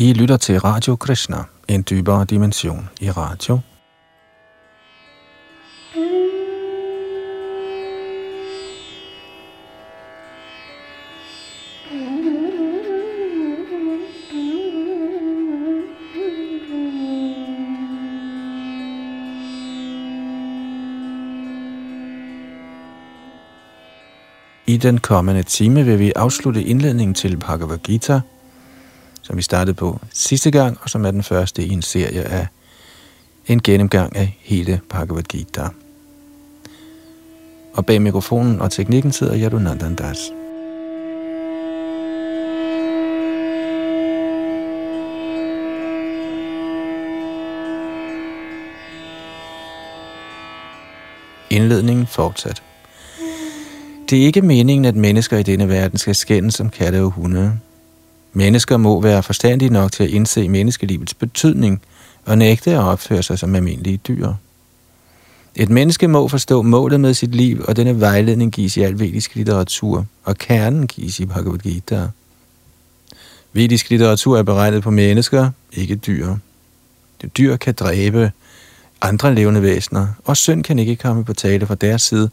I lytter til Radio Krishna, en dybere dimension i radio. I den kommende time vil vi afslutte indledningen til Bhagavad Gita – som vi startede på sidste gang, og som er den første i en serie af en gennemgang af hele Bhagavad Gita. Og bag mikrofonen og teknikken sidder Yadunandan Das. Indledningen fortsat. Det er ikke meningen, at mennesker i denne verden skal skændes som katte og hunde, Mennesker må være forstandige nok til at indse menneskelivets betydning og nægte at opføre sig som almindelige dyr. Et menneske må forstå målet med sit liv, og denne vejledning gives i al vedisk litteratur, og kernen gives i Bhagavad Gita. Vedisk litteratur er beregnet på mennesker, ikke dyr. Det dyr kan dræbe andre levende væsener, og synd kan ikke komme på tale fra deres side.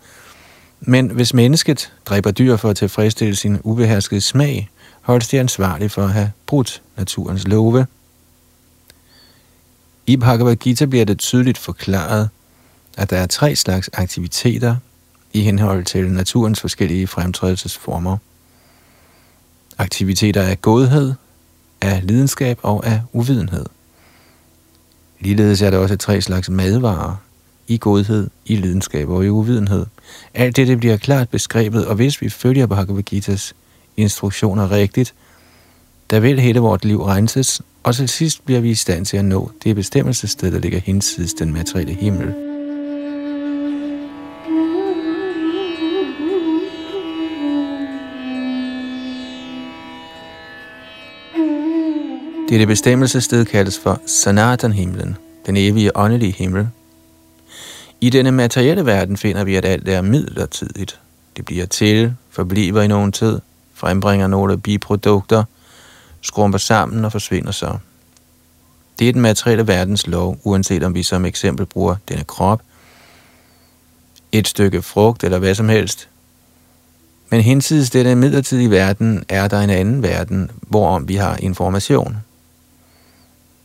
Men hvis mennesket dræber dyr for at tilfredsstille sin ubeherskede smag, holdes de ansvarlige for at have brudt naturens love. I Bhagavad Gita bliver det tydeligt forklaret, at der er tre slags aktiviteter i henhold til naturens forskellige fremtrædelsesformer. Aktiviteter af godhed, af lidenskab og af uvidenhed. Ligeledes er der også tre slags madvarer, i godhed, i lidenskab og i uvidenhed. Alt dette bliver klart beskrevet, og hvis vi følger Bhagavad Gita's instruktioner rigtigt, der vil hele vort liv renses, og til sidst bliver vi i stand til at nå det bestemmelsessted, der ligger hinsides den materielle himmel. Dette bestemmelsessted kaldes for Sanatan-himlen, den evige åndelige himmel. I denne materielle verden finder vi, at alt er midlertidigt. Det bliver til, forbliver i nogen tid, frembringer nogle biprodukter, skrumper sammen og forsvinder så. Det er den materielle verdens lov, uanset om vi som eksempel bruger denne krop, et stykke frugt eller hvad som helst. Men hinsides denne midlertidige verden er der en anden verden, hvorom vi har information.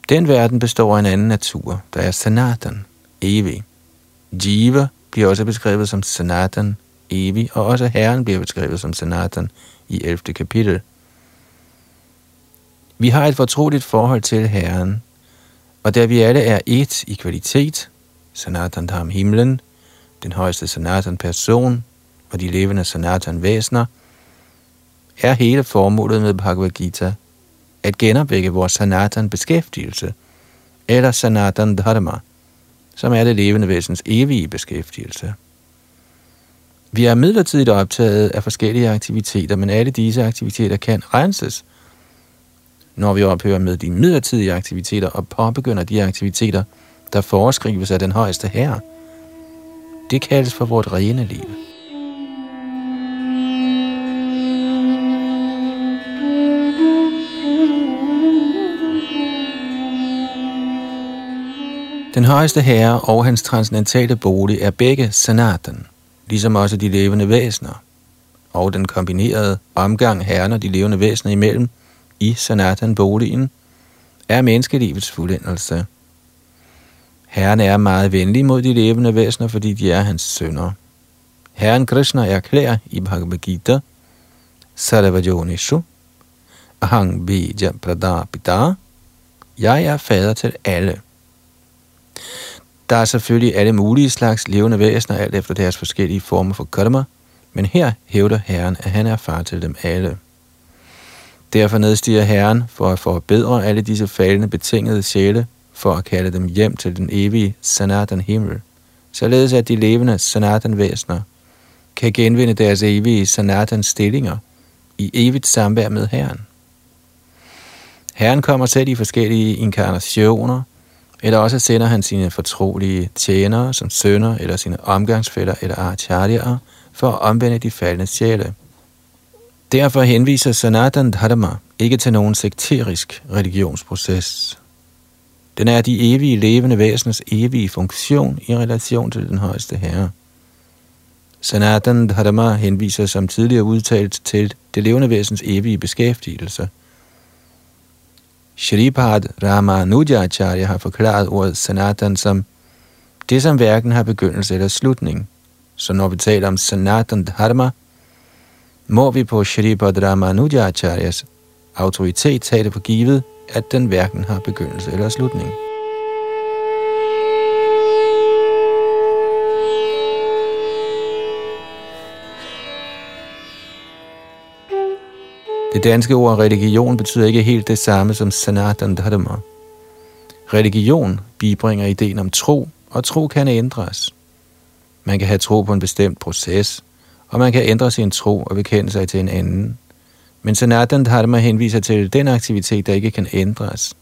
Den verden består af en anden natur, der er sanatan, evig. Jiva bliver også beskrevet som sanatan, evig, og også Herren bliver beskrevet som sanatan, i 11. kapitel. Vi har et fortroligt forhold til Herren, og da vi alle er et i kvalitet, Sanatan Dham himlen, den højeste Sanatan person og de levende Sanatan Væsner, er hele formålet med Bhagavad Gita at genopvække vores Sanatan beskæftigelse, eller Sanatan Dharma, som er det levende væsens evige beskæftigelse. Vi er midlertidigt optaget af forskellige aktiviteter, men alle disse aktiviteter kan renses, når vi ophører med de midlertidige aktiviteter og påbegynder de aktiviteter, der foreskrives af den højeste herre. Det kaldes for vort rene liv. Den højeste herre og hans transcendentale bolig er begge sanaten ligesom også de levende væsener, og den kombinerede omgang herren og de levende væsener imellem i Sanatan-boligen, er menneskelivets fuldendelse. Herren er meget venlig mod de levende væsener, fordi de er hans sønner. Herren Krishna erklærer i Bhagavad Gita, Sarvajonishu, Ahang Bija Pradapita, jeg er fader til alle. Der er selvfølgelig alle mulige slags levende væsener, alt efter deres forskellige former for karma, men her hævder Herren, at han er far til dem alle. Derfor nedstiger Herren for at forbedre alle disse faldende betingede sjæle, for at kalde dem hjem til den evige Sanatan himmel, således at de levende Sanatan væsener kan genvinde deres evige Sanatan stillinger i evigt samvær med Herren. Herren kommer selv i forskellige inkarnationer, eller også sender han sine fortrolige tjenere som sønner eller sine omgangsfælder eller acharyaer for at omvende de faldende sjæle. Derfor henviser Sanatan Dharma ikke til nogen sekterisk religionsproces. Den er de evige levende væseners evige funktion i relation til den højeste herre. Sanatan Dharma henviser som tidligere udtalt til det levende væsens evige beskæftigelse. Shripad Ramanujacharya har forklaret ordet Sanatan som det, som hverken har begyndelse eller slutning. Så når vi taler om Sanatan Dharma, må vi på Shripad Ramanujacharyas autoritet tage det for givet, at den hverken har begyndelse eller slutning. Det danske ord religion betyder ikke helt det samme som sanatan dharma. Religion bibringer ideen om tro, og tro kan ændres. Man kan have tro på en bestemt proces, og man kan ændre sin tro og bekende sig til en anden. Men sanatan dharma henviser til den aktivitet, der ikke kan ændres.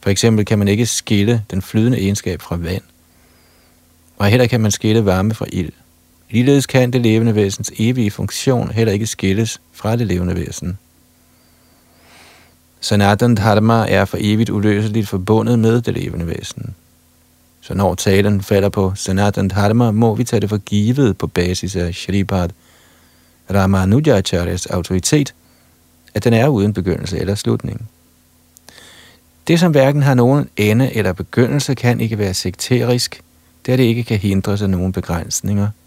For eksempel kan man ikke skille den flydende egenskab fra vand, og heller kan man skille varme fra ild. Ligeledes kan det levende væsens evige funktion heller ikke skilles fra det levende væsen. Sanatan Dharma er for evigt uløseligt forbundet med det levende væsen. Så når talen falder på Sanatan Dharma, må vi tage det for givet på basis af Shripad Ramanujacharyas autoritet, at den er uden begyndelse eller slutning. Det, som hverken har nogen ende eller begyndelse, kan ikke være sekterisk, da det ikke kan hindres af nogen begrænsninger –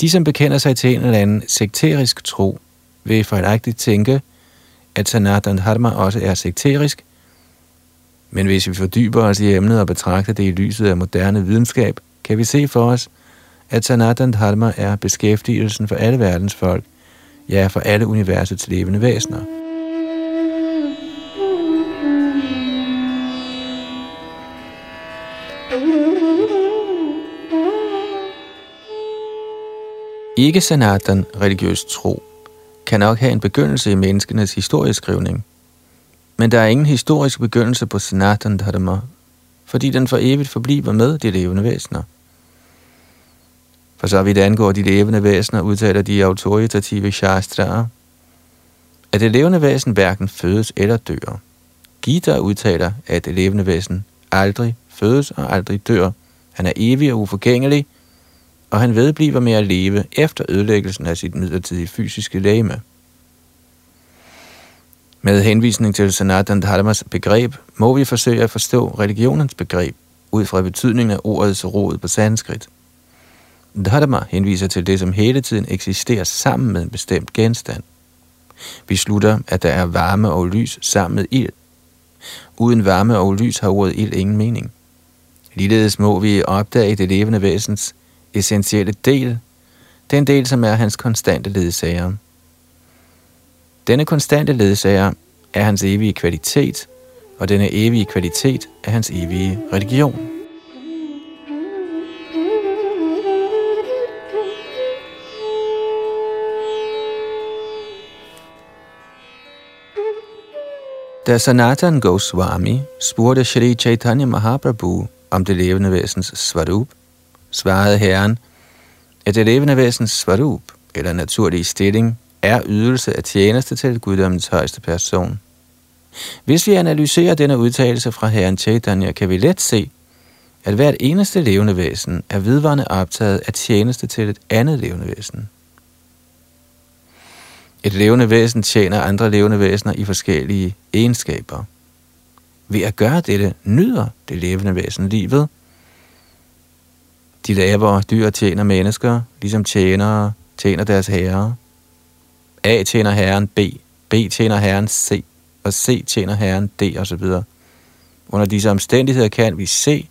de, som bekender sig til en eller anden sekterisk tro, vil fejlagtigt tænke, at Sanatan Dharma også er sekterisk, men hvis vi fordyber os i emnet og betragter det i lyset af moderne videnskab, kan vi se for os, at Sanatan Dharma er beskæftigelsen for alle verdens folk, ja, for alle universets levende væsener. Ikke sanatan religiøs tro kan nok have en begyndelse i menneskenes historieskrivning. Men der er ingen historisk begyndelse på sanatan dharma, fordi den for evigt forbliver med de levende væsener. For så vidt angår de levende væsener, udtaler de autoritative shastraer, at det levende væsen hverken fødes eller dør. Gita udtaler, at det levende væsen aldrig fødes og aldrig dør. Han er evig og uforgængelig, og han vedbliver med at leve efter ødelæggelsen af sit midlertidige fysiske lægeme. Med henvisning til Sanatan Dharmas begreb, må vi forsøge at forstå religionens begreb ud fra betydningen af ordets rod på sanskrit. Dharma henviser til det, som hele tiden eksisterer sammen med en bestemt genstand. Vi slutter, at der er varme og lys sammen med ild. Uden varme og lys har ordet ild ingen mening. Ligeledes må vi opdage det levende væsens essentielle del, den del, som er hans konstante ledsager. Denne konstante ledsager er hans evige kvalitet, og denne evige kvalitet er hans evige religion. Da Sanatan Goswami spurgte Shri Chaitanya Mahaprabhu om det levende væsens svarup, svarede Herren, at det levende væsens svarup, eller naturlige stilling, er ydelse af tjeneste til guddommens højeste person. Hvis vi analyserer denne udtalelse fra Herren Chaitanya, kan vi let se, at hvert eneste levende væsen er vidvarende optaget af tjeneste til et andet levende væsen. Et levende væsen tjener andre levende væsener i forskellige egenskaber. Ved at gøre dette nyder det levende væsen livet, de lavere dyr tjener mennesker, ligesom tjenere tjener deres herre. A tjener herren B, B tjener herren C, og C tjener herren D osv. Under disse omstændigheder kan vi se,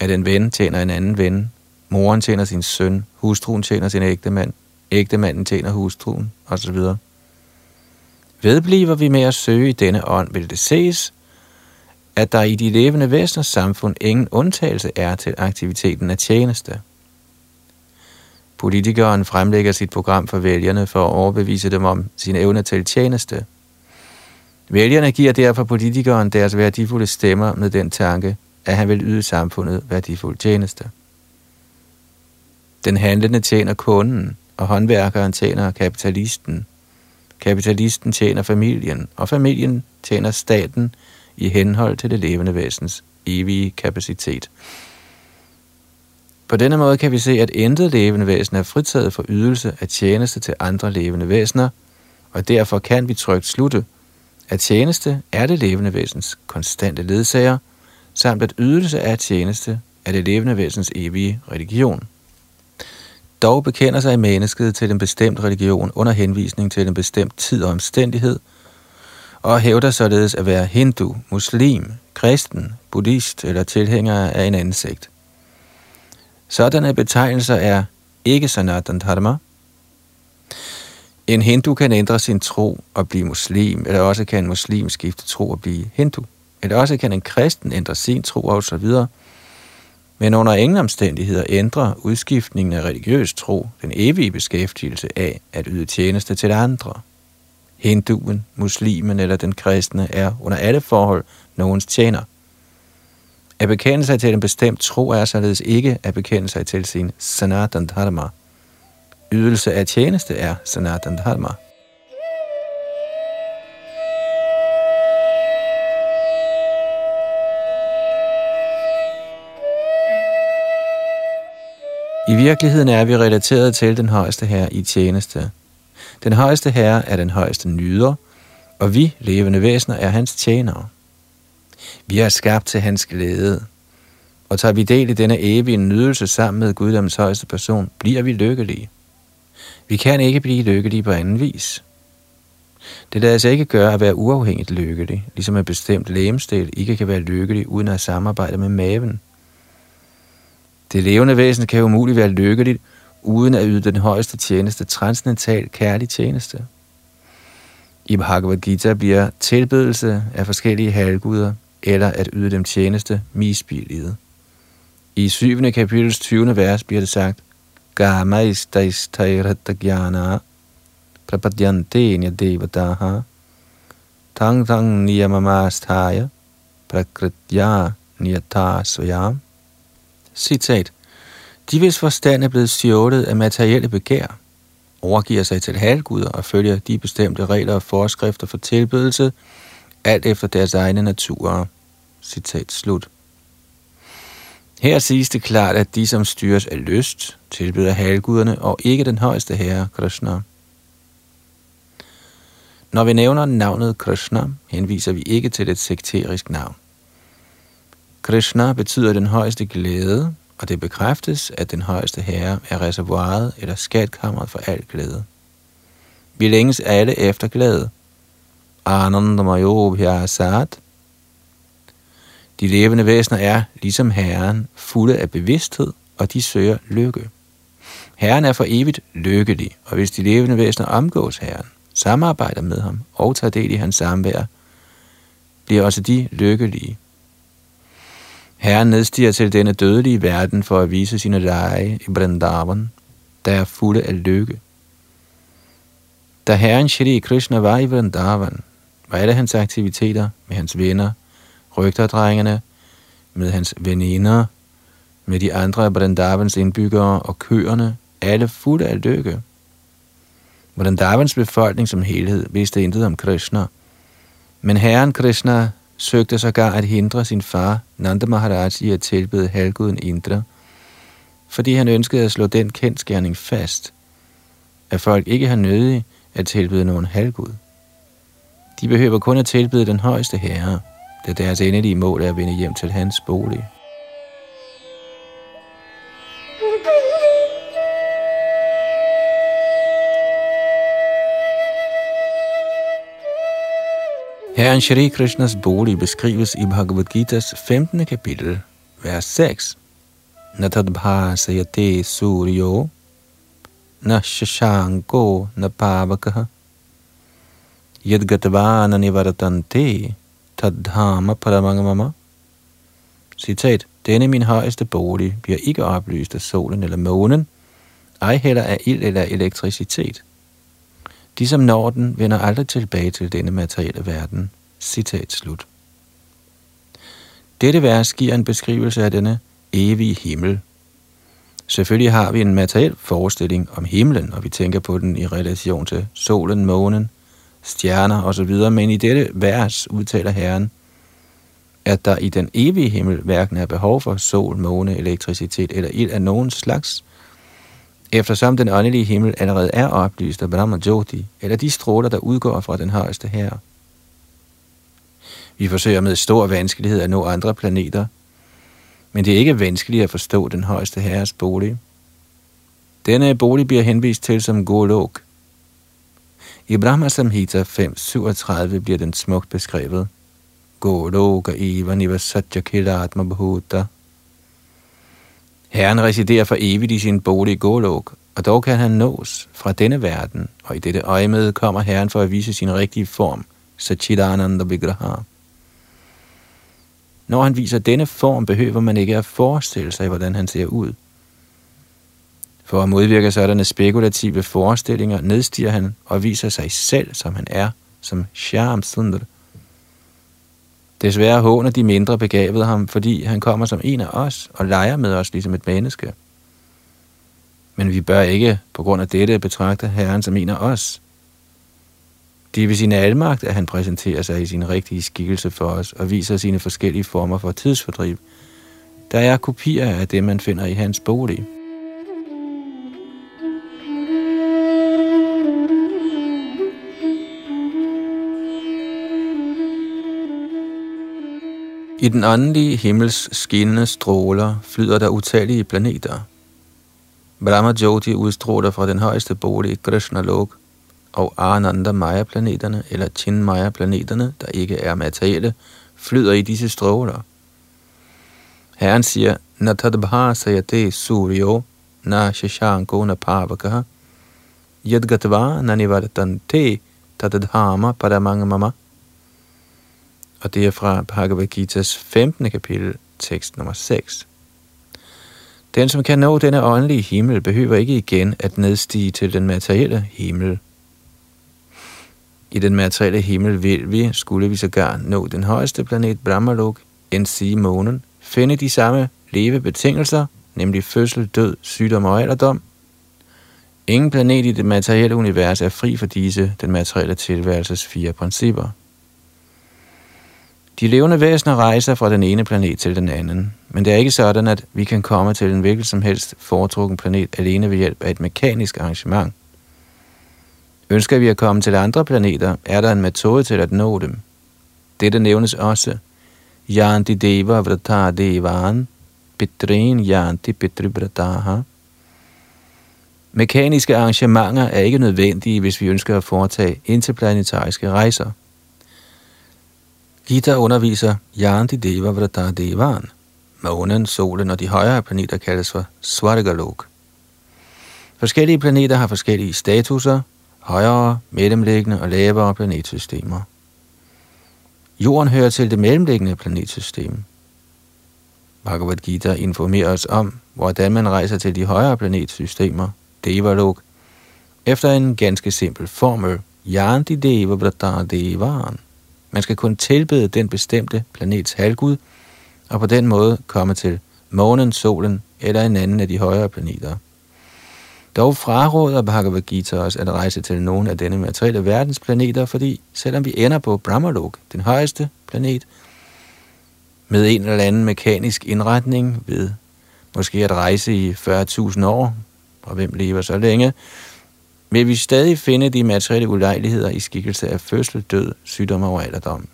at en ven tjener en anden ven, moren tjener sin søn, hustruen tjener sin ægtemand, ægtemanden tjener hustruen osv. Vedbliver vi med at søge i denne ånd, vil det ses, at der i de levende væseners samfund ingen undtagelse er til aktiviteten af tjeneste. Politikeren fremlægger sit program for vælgerne for at overbevise dem om sin evne til tjeneste. Vælgerne giver derfor politikeren deres værdifulde stemmer med den tanke, at han vil yde samfundet værdifuld tjeneste. Den handlende tjener kunden, og håndværkeren tjener kapitalisten. Kapitalisten tjener familien, og familien tjener staten i henhold til det levende væsens evige kapacitet. På denne måde kan vi se, at intet levende væsen er fritaget for ydelse af tjeneste til andre levende væsener, og derfor kan vi trygt slutte, at tjeneste er det levende væsens konstante ledsager, samt at ydelse af tjeneste er det levende væsens evige religion. Dog bekender sig mennesket til en bestemt religion under henvisning til en bestemt tid og omstændighed, og hævder således at være hindu, muslim, kristen, buddhist eller tilhænger af en anden sekt. Sådanne betegnelser er ikke sanatan dharma. En hindu kan ændre sin tro og blive muslim, eller også kan en muslim skifte tro og blive hindu. Eller også kan en kristen ændre sin tro og så videre. Men under ingen omstændigheder ændrer udskiftningen af religiøs tro den evige beskæftigelse af at yde tjeneste til andre. Hinduen, muslimen eller den kristne er under alle forhold nogens tjener. At bekende sig til en bestemt tro er således ikke at bekende sig til sin sanatan dharma. Ydelse af tjeneste er sanatan dharma. I virkeligheden er vi relateret til den højeste her i tjeneste. Den højeste herre er den højeste nyder, og vi, levende væsener, er hans tjenere. Vi er skabt til hans glæde, og tager vi del i denne evige nydelse sammen med Guddoms højeste person, bliver vi lykkelige. Vi kan ikke blive lykkelige på anden vis. Det lader sig ikke gøre at være uafhængigt lykkelig, ligesom et bestemt lægemstil ikke kan være lykkelig uden at samarbejde med maven. Det levende væsen kan umuligt være lykkeligt, uden at yde den højeste tjeneste, transcendental kærlig tjeneste. I Bhagavad Gita bliver tilbedelse af forskellige halvguder eller at yde dem tjeneste misbilliget. I 7. kapitels 20. vers bliver det sagt, Gama prapadyantenya prapadyante tang tang niyamamastaya prakritya niyata svayam. Citat. De hvis forstand er blevet stjålet af materielle begær, overgiver sig til halvguder og følger de bestemte regler og forskrifter for tilbedelse, alt efter deres egne naturer. Citat slut. Her siges det klart, at de, som styres af lyst, tilbyder halvguderne og ikke den højeste herre, Krishna. Når vi nævner navnet Krishna, henviser vi ikke til et sekterisk navn. Krishna betyder den højeste glæde, og det bekræftes, at den højeste herre er reservoiret eller skatkammeret for al glæde. Vi længes alle efter glæde. Anandamayo. De levende væsener er, ligesom Herren, fulde af bevidsthed, og de søger lykke. Herren er for evigt lykkelig, og hvis de levende væsener omgås Herren, samarbejder med ham og tager del i hans samvær, bliver også de lykkelige. Herren nedstiger til denne dødelige verden for at vise sine lege i Vrindavan, der er fulde af lykke. Da Herren Shri Krishna var i Vrindavan, var alle hans aktiviteter med hans venner, rygterdrengene, med hans veninder, med de andre af Vrindavans indbyggere og køerne, alle fulde af lykke. Vrindavans befolkning som helhed vidste intet om Krishna, men herren Krishna søgte sågar at hindre sin far, Nanda Maharaj, i at tilbede halvguden Indra, fordi han ønskede at slå den kendskærning fast, at folk ikke har nødig at tilbede nogen halvgud. De behøver kun at tilbede den højeste herre, da deres endelige mål er at vende hjem til hans bolig. Herren Shri Krishnas bolig beskrives i Bhagavad Gita's 15. kapitel, vers 6. Natadbhasayate suryo na shashanko na pavakaha yadgatavana nivaratante tadhama paramangamama. Citat. Denne min højeste bolig bliver ikke oplyst af solen eller månen, ej heller af ild eller elektricitet. De, som når den, vender aldrig tilbage til denne materielle verden. Citat slut. Dette vers giver en beskrivelse af denne evige himmel. Selvfølgelig har vi en materiel forestilling om himlen, og vi tænker på den i relation til solen, månen, stjerner osv., men i dette vers udtaler Herren, at der i den evige himmel hverken er behov for sol, måne, elektricitet eller ild af nogen slags, eftersom den åndelige himmel allerede er oplyst af Brahma Jyoti, eller de stråler, der udgår fra den højeste herre. Vi forsøger med stor vanskelighed at nå andre planeter, men det er ikke vanskeligt at forstå den højeste herres bolig. Denne bolig bliver henvist til som Golok. I Brahma Samhita 5.37 bliver den smukt beskrevet. Goloka Eva Nivasatya Kilatma Bhuta. Herren residerer for evigt i sin bolig Golok, og dog kan han nås fra denne verden, og i dette øjemed kommer Herren for at vise sin rigtige form, Sachidananda Vigraha. Når han viser denne form, behøver man ikke at forestille sig, hvordan han ser ud. For at modvirke sådanne spekulative forestillinger, nedstiger han og viser sig selv, som han er, som Shyam Sundar. Desværre håner de mindre begavede ham, fordi han kommer som en af os og leger med os ligesom et menneske. Men vi bør ikke på grund af dette betragte Herren som en af os. Det er ved sin almagt, at han præsenterer sig i sin rigtige skikkelse for os og viser sine forskellige former for tidsfordriv. Der er kopier af det, man finder i hans bolig. I den åndelige himmels skinnende stråler flyder der utallige planeter. Brahma Jyoti udstråler fra den højeste bolig Krishna Lok, og Ananda Maya-planeterne, eller Chinmaya-planeterne, der ikke er materielle, flyder i disse stråler. Herren siger, Natadbha sayate suryo na shashanko na pavakaha yadgatva nanivartante tadadhama mama. Og det er fra Bhagavad Gita's 15. kapitel, tekst nummer 6. Den, som kan nå denne åndelige himmel, behøver ikke igen at nedstige til den materielle himmel. I den materielle himmel vil vi, skulle vi sågar nå den højeste planet Brahmalok, end sige månen, finde de samme levebetingelser, nemlig fødsel, død, sygdom og alderdom. Ingen planet i det materielle univers er fri for disse, den materielle tilværelses fire principper. De levende væsener rejser fra den ene planet til den anden, men det er ikke sådan, at vi kan komme til en hvilken som helst foretrukken planet alene ved hjælp af et mekanisk arrangement. Ønsker vi at komme til andre planeter, er der en metode til at nå dem. Dette nævnes også. Yanti deva vrata devan, pitrin yanti pitribrataha. Mekaniske arrangementer er ikke nødvendige, hvis vi ønsker at foretage interplanetariske rejser. Gita underviser Yanti Deva Vrata Devan. Månen, solen og de højere planeter kaldes for Svargalok. Forskellige planeter har forskellige statuser, højere, mellemliggende og lavere planetsystemer. Jorden hører til det mellemliggende planetsystem. Bhagavad Gita informerer os om, hvordan man rejser til de højere planetsystemer, Devalok, efter en ganske simpel formel, Yanti Deva Vrata Devan. Man skal kun tilbede den bestemte planets halvgud, og på den måde komme til månen, solen eller en anden af de højere planeter. Dog fraråder Bhagavad Gita os at rejse til nogle af denne materielle verdens planeter, fordi selvom vi ender på Brahmalok, den højeste planet, med en eller anden mekanisk indretning ved måske at rejse i 40.000 år, og hvem lever så længe, vil vi stadig finde de materielle ulejligheder i skikkelse af fødsel, død, sygdom og alderdom.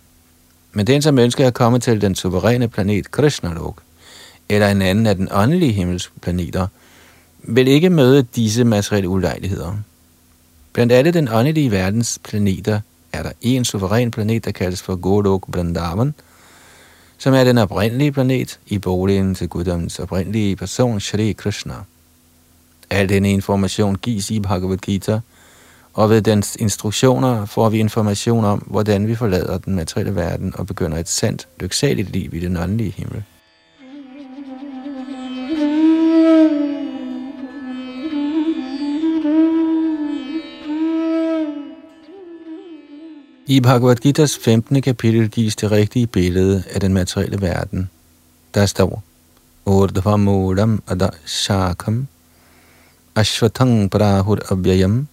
Men den, som ønsker at komme til den suveræne planet Krishnalok, eller en anden af den åndelige himmels planeter, vil ikke møde disse materielle ulejligheder. Blandt alle den åndelige verdens planeter er der en suveræn planet, der kaldes for Golok Vrindavan, som er den oprindelige planet i boligen til guddommens oprindelige person, Shri Krishna. Al denne information gives i Bhagavad Gita, og ved dens instruktioner får vi information om, hvordan vi forlader den materielle verden og begynder et sandt, lyksaligt liv i den åndelige himmel. I Bhagavad Gita's 15. kapitel gives det rigtige billede af den materielle verden. Der står, urdhva ada shakam ashvatang prahur avyayam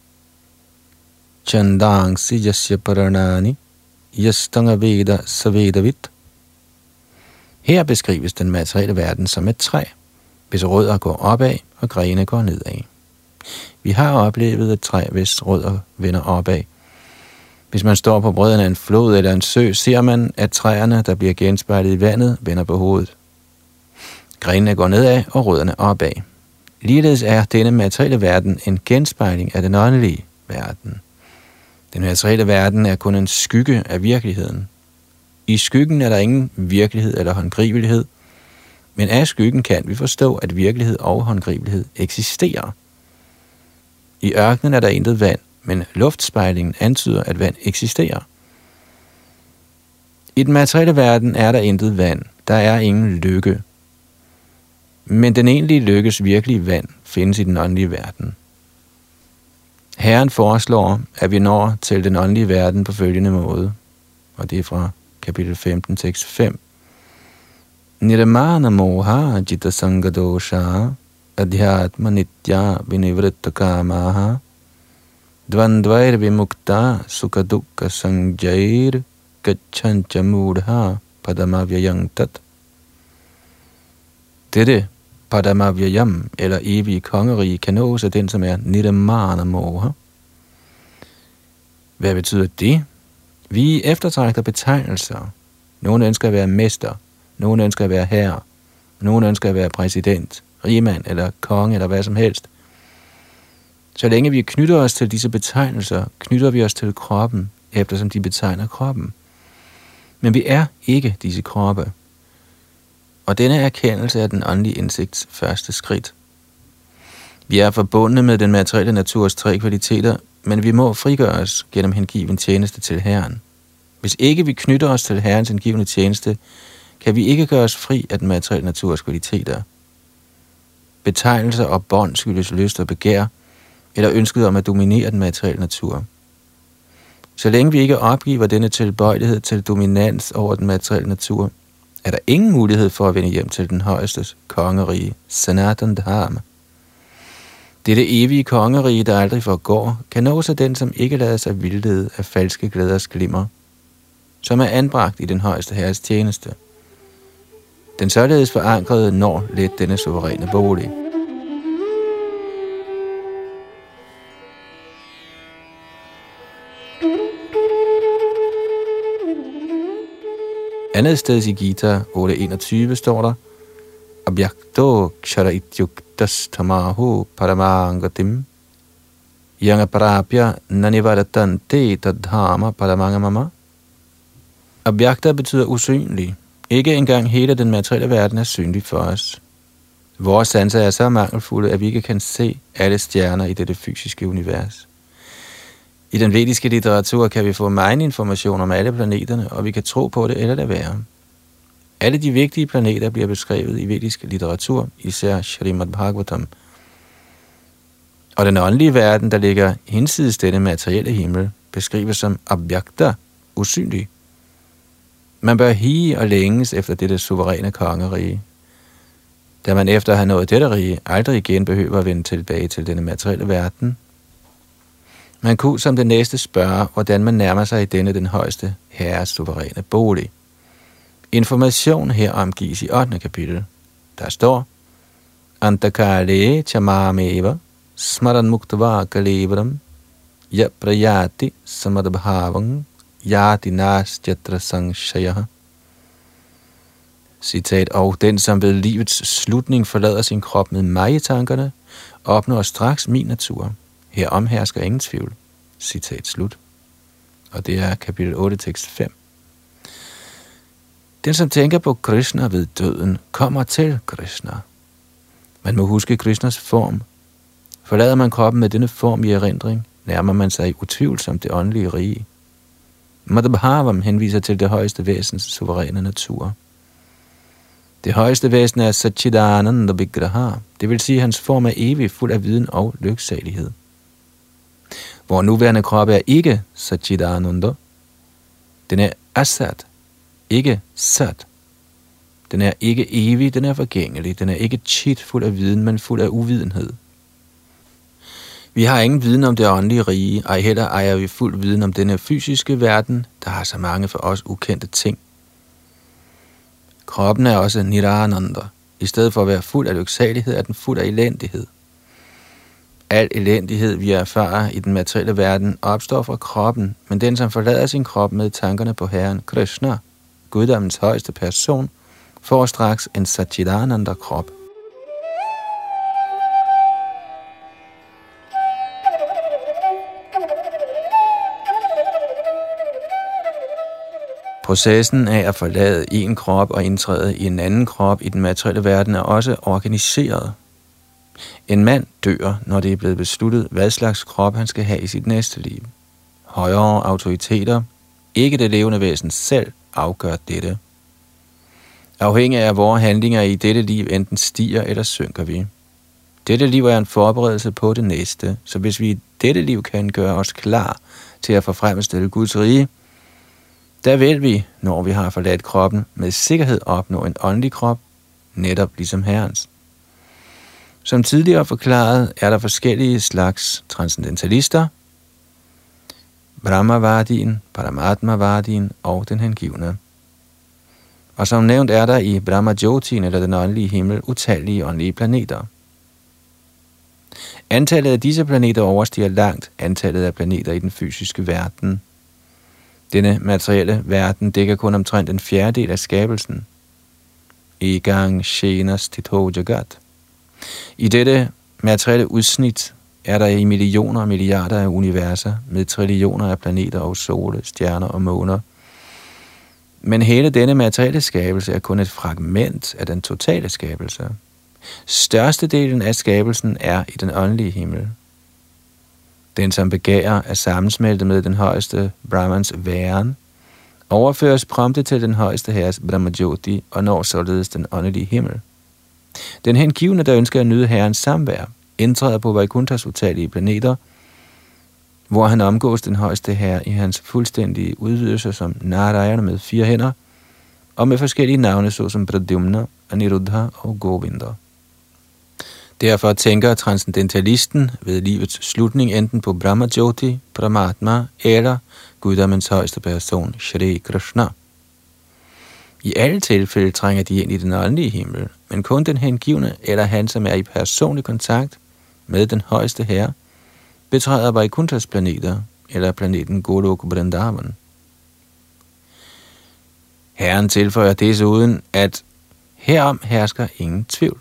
chandangsi jasya paranani yastanga veda savedavit. Her beskrives den materielle verden som et træ, hvis rødder går opad og grene går nedad. Vi har oplevet et træ, hvis rødder vender opad. Hvis man står på bredden af en flod eller en sø, ser man, at træerne, der bliver genspejlet i vandet, vender på hovedet. Grenene går nedad og rødderne opad. Ligeledes er denne materielle verden en genspejling af den åndelige verden. Den materielle verden er kun en skygge af virkeligheden. I skyggen er der ingen virkelighed eller håndgribelighed, men af skyggen kan vi forstå, at virkelighed og håndgribelighed eksisterer. I ørkenen er der intet vand, men luftspejlingen antyder, at vand eksisterer. I den materielle verden er der intet vand. Der er ingen lykke. Men den egentlige lykkes virkelige vand findes i den åndelige verden. Herren foreslår, at vi når til den åndelige verden på følgende måde, og det er fra kapitel 15, tekst 5. Nirmana moha jita sangadosha adhyatma nitya vinivritta kamaha dvandvair vimukta sukha dukkha sangjair gachancha mudha padamavyayang tat. Dette Padamavyayam, eller evige kongerige, kan nås af den, som er Nidamana Moha. Hvad betyder det? Vi eftertrækter betegnelser. Nogle ønsker at være mester, nogle ønsker at være herre, nogle ønsker at være præsident, rigmand eller konge eller hvad som helst. Så længe vi knytter os til disse betegnelser, knytter vi os til kroppen, eftersom de betegner kroppen. Men vi er ikke disse kroppe. Og denne erkendelse er den åndelige indsigts første skridt. Vi er forbundne med den materielle naturs tre kvaliteter, men vi må frigøres gennem hengiven tjeneste til Herren. Hvis ikke vi knytter os til Herrens hengivende tjeneste, kan vi ikke gøre os fri af den materielle naturs kvaliteter. Betegnelser og bånd skyldes lyst og begær, eller ønsket om at dominere den materielle natur. Så længe vi ikke opgiver denne tilbøjelighed til dominans over den materielle natur, er der ingen mulighed for at vende hjem til den højeste kongerige, Sanatan Dharma. Dette evige kongerige, der aldrig forgår, kan nås af den, som ikke lader sig vildlede af falske glæders glimmer, som er anbragt i den højeste herres tjeneste. Den således forankrede når let denne suveræne bolig. Andet sted i Gita 8.21 står der, Abhyakto kshara ityuktas tamahu paramangatim yanga parapya nanivaratante tadhama paramangamama. Abhyakta betyder usynlig. Ikke engang hele den materielle verden er synlig for os. Vores sanser er så mangelfulde, at vi ikke kan se alle stjerner i dette fysiske univers. I den vediske litteratur kan vi få meget information om alle planeterne, og vi kan tro på det eller lade være. Alle de vigtige planeter bliver beskrevet i vedisk litteratur, især Srimad Bhagavatam. Og den åndelige verden, der ligger hinsides denne materielle himmel, beskrives som abjakta, usynlig. Man bør hige og længes efter dette suveræne kongerige. Da man efter at have nået dette rige, aldrig igen behøver at vende tilbage til denne materielle verden, man kunne som det næste spørge, hvordan man nærmer sig i denne den højeste herres suveræne bolig. Information herom gives i 8. kapitel. Der står, Antakale chamameva smaran muktava kalevram ya prayati yati nastjatra sangshaya. Citat, og den, som ved livets slutning forlader sin krop med mig i tankerne, opnår straks min natur. Her omhersker ingen tvivl. Citat slut. Og det er kapitel 8, tekst 5. Den, som tænker på Krishna ved døden, kommer til Krishna. Man må huske Krishnas form. Forlader man kroppen med denne form i erindring, nærmer man sig utvivlsomt det åndelige rige. Madhubhavam henviser til det højeste væsens suveræne natur. Det højeste væsen er Satchidananda Vigraha, det vil sige, at hans form er evig, fuld af viden og lyksalighed. Hvor nuværende krop er ikke Satchidananda. Den er Asat, ikke Sat. Den er ikke evig, den er forgængelig. Den er ikke chit fuld af viden, men fuld af uvidenhed. Vi har ingen viden om det åndelige rige, ej heller ejer vi fuld viden om denne fysiske verden, der har så mange for os ukendte ting. Kroppen er også nirananda. I stedet for at være fuld af lyksalighed, er den fuld af elendighed. Al elendighed, vi erfarer i den materielle verden, opstår fra kroppen, men den, som forlader sin krop med tankerne på Herren Krishna, guddommens højeste person, får straks en Satchidananda-krop. Processen af at forlade en krop og indtræde i en anden krop i den materielle verden er også organiseret. En mand dør, når det er blevet besluttet, hvad slags krop han skal have i sit næste liv. Højere autoriteter, ikke det levende væsen selv, afgør dette. Afhængig af vores handlinger i dette liv enten stiger eller synker vi. Dette liv er en forberedelse på det næste, så hvis vi i dette liv kan gøre os klar til at forfremmestille Guds rige, der vil vi, når vi har forladt kroppen, med sikkerhed opnå en åndelig krop, netop ligesom Herrens. Som tidligere forklaret, er der forskellige slags transcendentalister, Brahmavardien, Paramatmavardien og den hengivne. Og som nævnt er der i Brahmajotien eller den åndelige himmel utallige åndelige planeter. Antallet af disse planeter overstiger langt antallet af planeter i den fysiske verden. Denne materielle verden dækker kun omtrent en fjerdedel af skabelsen. I gang Shenas Tito Jagat. I dette materielle udsnit er der i millioner og milliarder af universer med trillioner af planeter og sole, stjerner og måner. Men hele denne materielle skabelse er kun et fragment af den totale skabelse. Størstedelen af skabelsen er i den åndelige himmel. Den, som begærer at sammensmelte med den højeste Brahmans væren, overføres prompte til den højeste herres Brahmajoti og når således den åndelige himmel. Den hengivne, der ønsker at nyde herrens samvær, indtræder på Vaikuntas utallige planeter, hvor han omgås den højeste herre i hans fuldstændige udvidelse som Narayana med fire hænder, og med forskellige navne såsom Pradyumna, Aniruddha og Govinda. Derfor tænker transcendentalisten ved livets slutning enten på Brahma Jyoti, Brahmatma eller guddommens højeste person, Shri Krishna. I alle tilfælde trænger de ind i den åndelige himmel, men kun den hengivne eller han, som er i personlig kontakt med den højeste herre, betræder Vaikunthas planeter eller planeten Golok Vrindavan. Herren tilføjer desuden, at herom hersker ingen tvivl.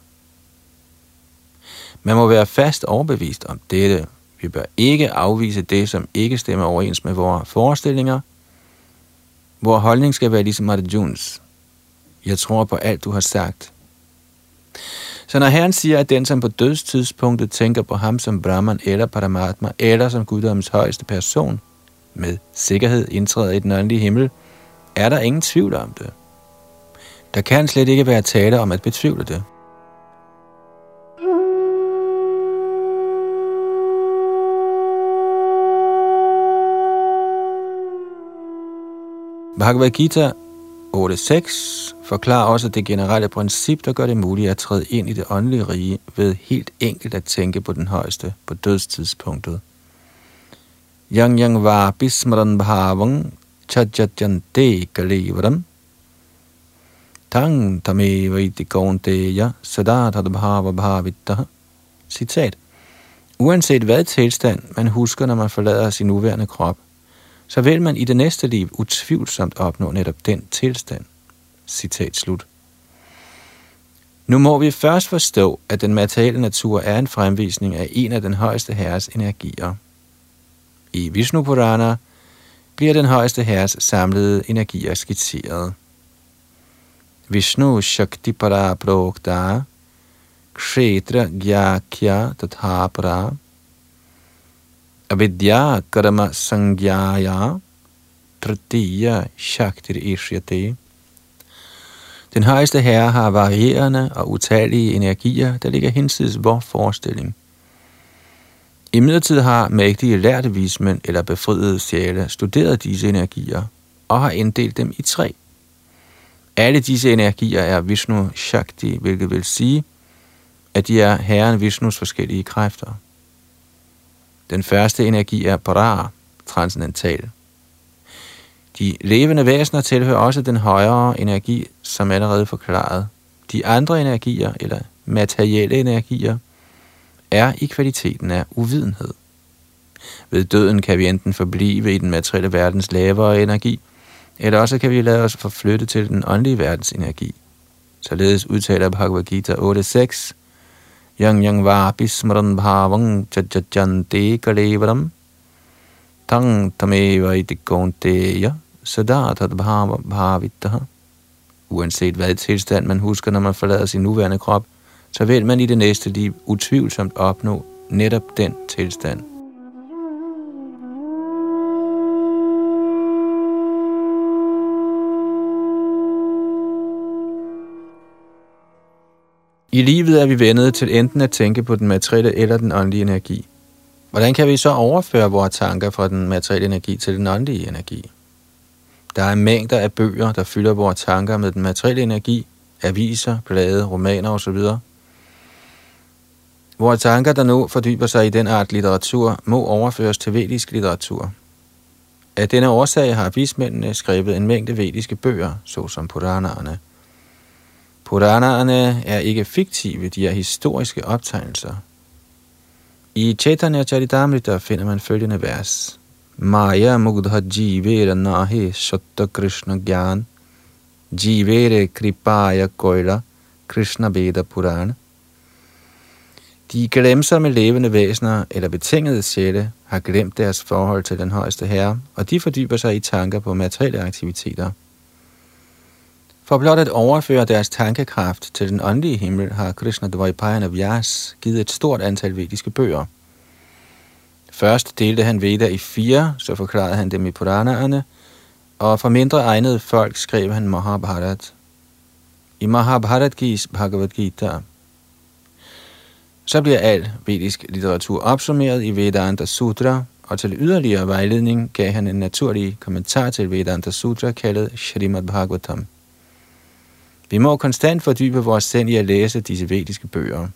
Man må være fast overbevist om dette. Vi bør ikke afvise det, som ikke stemmer overens med vores forestillinger. Vores holdning skal være ligesom Arjuns. Jeg tror på alt, du har sagt. Så når Herren siger, at den, som på dødstidspunktet tænker på ham som Brahman eller Paramatma, eller som Guddoms højeste person, med sikkerhed indtræder i den åndelige himmel, er der ingen tvivl om det. Der kan slet ikke være tale om at betvivle det. Bhagavad Gita 8.6 forklarer også det generelle princip, der gør det muligt at træde ind i det åndelige rige ved helt enkelt at tænke på den højeste på dødstidspunktet. Yang yang va bismaran bhavang chajajante kalivaram tang tame vaitikaunteya sada bhava bhavittaha. Citat. Uanset hvad tilstand man husker, når man forlader sin nuværende krop, så vil man i det næste liv utvivlsomt opnå netop den tilstand. Citat slut. Nu må vi først forstå, at den materielle natur er en fremvisning af en af den højeste herres energier. I Vishnu Purana bliver den højeste herres samlede energier skitseret. Vishnu Shakti Para Prokta Kshetra Gyakya Tathapara avidya karma sangyaya tritiya shaktir ishyate. Den højeste herre har varierende og utallige energier, der ligger hinsides vor forestilling. I midlertid har mægtige lærte vismænd eller befriede sjæle studeret disse energier og har inddelt dem i tre. Alle disse energier er Vishnu Shakti, hvilket vil sige, at de er Herren Vishnus forskellige kræfter. Den første energi er Para, transcendental. De levende væsener tilhører også den højere energi, som allerede forklaret. De andre energier, eller materielle energier, er i kvaliteten af uvidenhed. Ved døden kan vi enten forblive i den materielle verdens lavere energi, eller også kan vi lade os forflytte til den åndelige verdens energi. Således udtaler Bhagavad Gita 8.6, Yang yang vapi smaran bhavang chajajante kalevaram tang tameva iti konteya sadatad bhava bhavitaha. Uanset hvad tilstand man husker, når man forlader sin nuværende krop, så vil man i det næste liv utvivlsomt opnå netop den tilstand. I livet er vi vendet til enten at tænke på den materielle eller den åndelige energi. Hvordan kan vi så overføre vores tanker fra den materielle energi til den åndelige energi? Der er mængder af bøger, der fylder vores tanker med den materielle energi, aviser, blade, romaner osv. Vores tanker, der nu fordyber sig i den art litteratur, må overføres til vedisk litteratur. Af denne årsag har vismændene skrevet en mængde vediske bøger, såsom Puranerne. Puranerne er ikke fiktive, de er historiske optegnelser. I Chaitanya Charitamrita finder man følgende vers. Maya mugdha jivera nahi shatta krishna gyan jivere kripaya koila krishna veda purana. De glemsomme levende væsener eller betingede sjæle har glemt deres forhold til den højeste herre, og de fordyber sig i tanker på materielle aktiviteter – for blot at overføre deres tankekraft til den åndelige himmel, har Krishna Dvajpayana Vyas givet et stort antal vediske bøger. Først delte han Veda i fire, så forklarede han dem i Puranaerne, og for mindre egnede folk skrev han Mahabharat. I Mahabharat gives Bhagavad Gita. Så bliver al vedisk litteratur opsummeret i Vedanta Sutra, og til yderligere vejledning gav han en naturlig kommentar til Vedanta Sutra kaldet Shrimad Bhagavatam. Vi må konstant fordybe vores sind i at læse disse vediske bøger.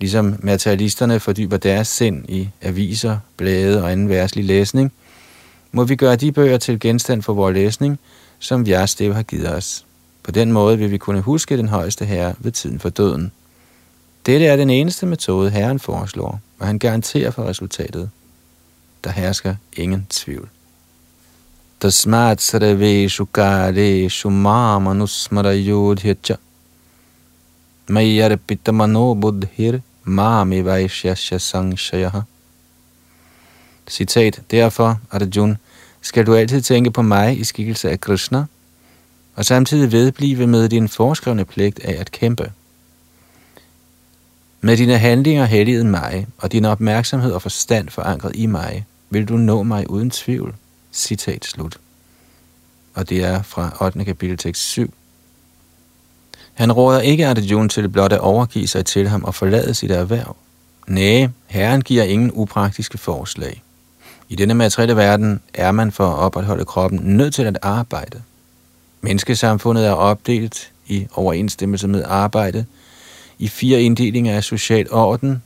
Ligesom materialisterne fordyber deres sind i aviser, blade og anden værtslig læsning, må vi gøre de bøger til genstand for vores læsning, som Vyastev har givet os. På den måde vil vi kunne huske den højeste herre ved tiden for døden. Dette er den eneste metode, Herren foreslår, og han garanterer for resultatet. Der hersker ingen tvivl. Tasmat sarveshu kaleshu mamanusmarayodhyacha Mayarpita mano buddhir mami vaishyasya sangshaya. Citat, derfor, Arjun, skal du altid tænke på mig i skikkelse af Krishna, og samtidig vedblive med din foreskrevne pligt af at kæmpe. Med dine handlinger helliget mig, og din opmærksomhed og forstand forankret i mig, vil du nå mig uden tvivl. Citat slut. Og det er fra 8. kapitel tekst 7. Han råder ikke Arjuna til blot at overgive sig til ham og forlade sit erhverv. Næh, Herren giver ingen upraktiske forslag. I denne materielle verden er man for at opretholde kroppen nødt til at arbejde. Menneskesamfundet er opdelt i overensstemmelse med arbejde i fire inddelinger af social orden,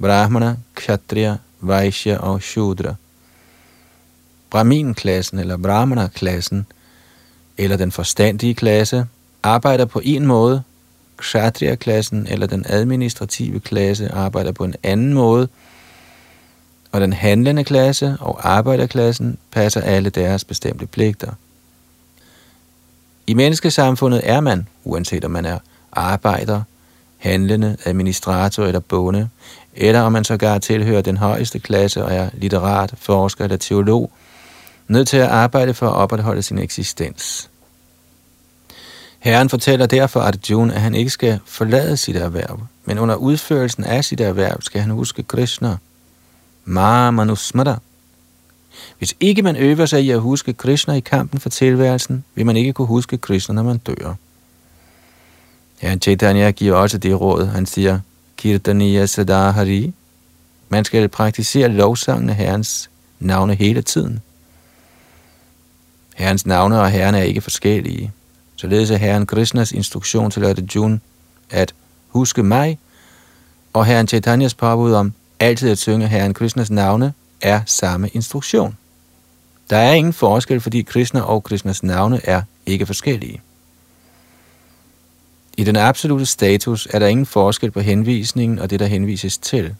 Brahmana, Kshatriya, Vaishya og Shudra – Brahmin-klassen eller Brahmana-klassen, eller den forstandige klasse, arbejder på en måde, Kshatriya-klassen eller den administrative klasse arbejder på en anden måde, og den handlende klasse og arbejderklassen passer alle deres bestemte pligter. I menneskesamfundet er man, uanset om man er arbejder, handlende, administrator eller bonde, eller om man sågar tilhører den højeste klasse og er litterat, forsker eller teolog, nødt til at arbejde for at opretholde sin eksistens. Herren fortæller derfor Arjuna, at han ikke skal forlade sit erhverv, men under udførelsen af sit erhverv skal han huske Krishna. Ma manusmada. Hvis ikke man øver sig i at huske Krishna i kampen for tilværelsen, vil man ikke kunne huske Krishna, når man dør. Herren Chaitanya giver også det råd. Han siger, Kirtaniya Sadahari. Man skal praktisere lovsangen af Herrens navne hele tiden. Herrens navne og herren er ikke forskellige. Således er Herren Krishnas instruktion til Arjuna at huske mig, og Herren Chaitanyas påbud om altid at synge Herren Krishnas navne er samme instruktion. Der er ingen forskel, fordi Krishna og Krishnas navne er ikke forskellige. I den absolute status er der ingen forskel på henvisningen og det, der henvises til.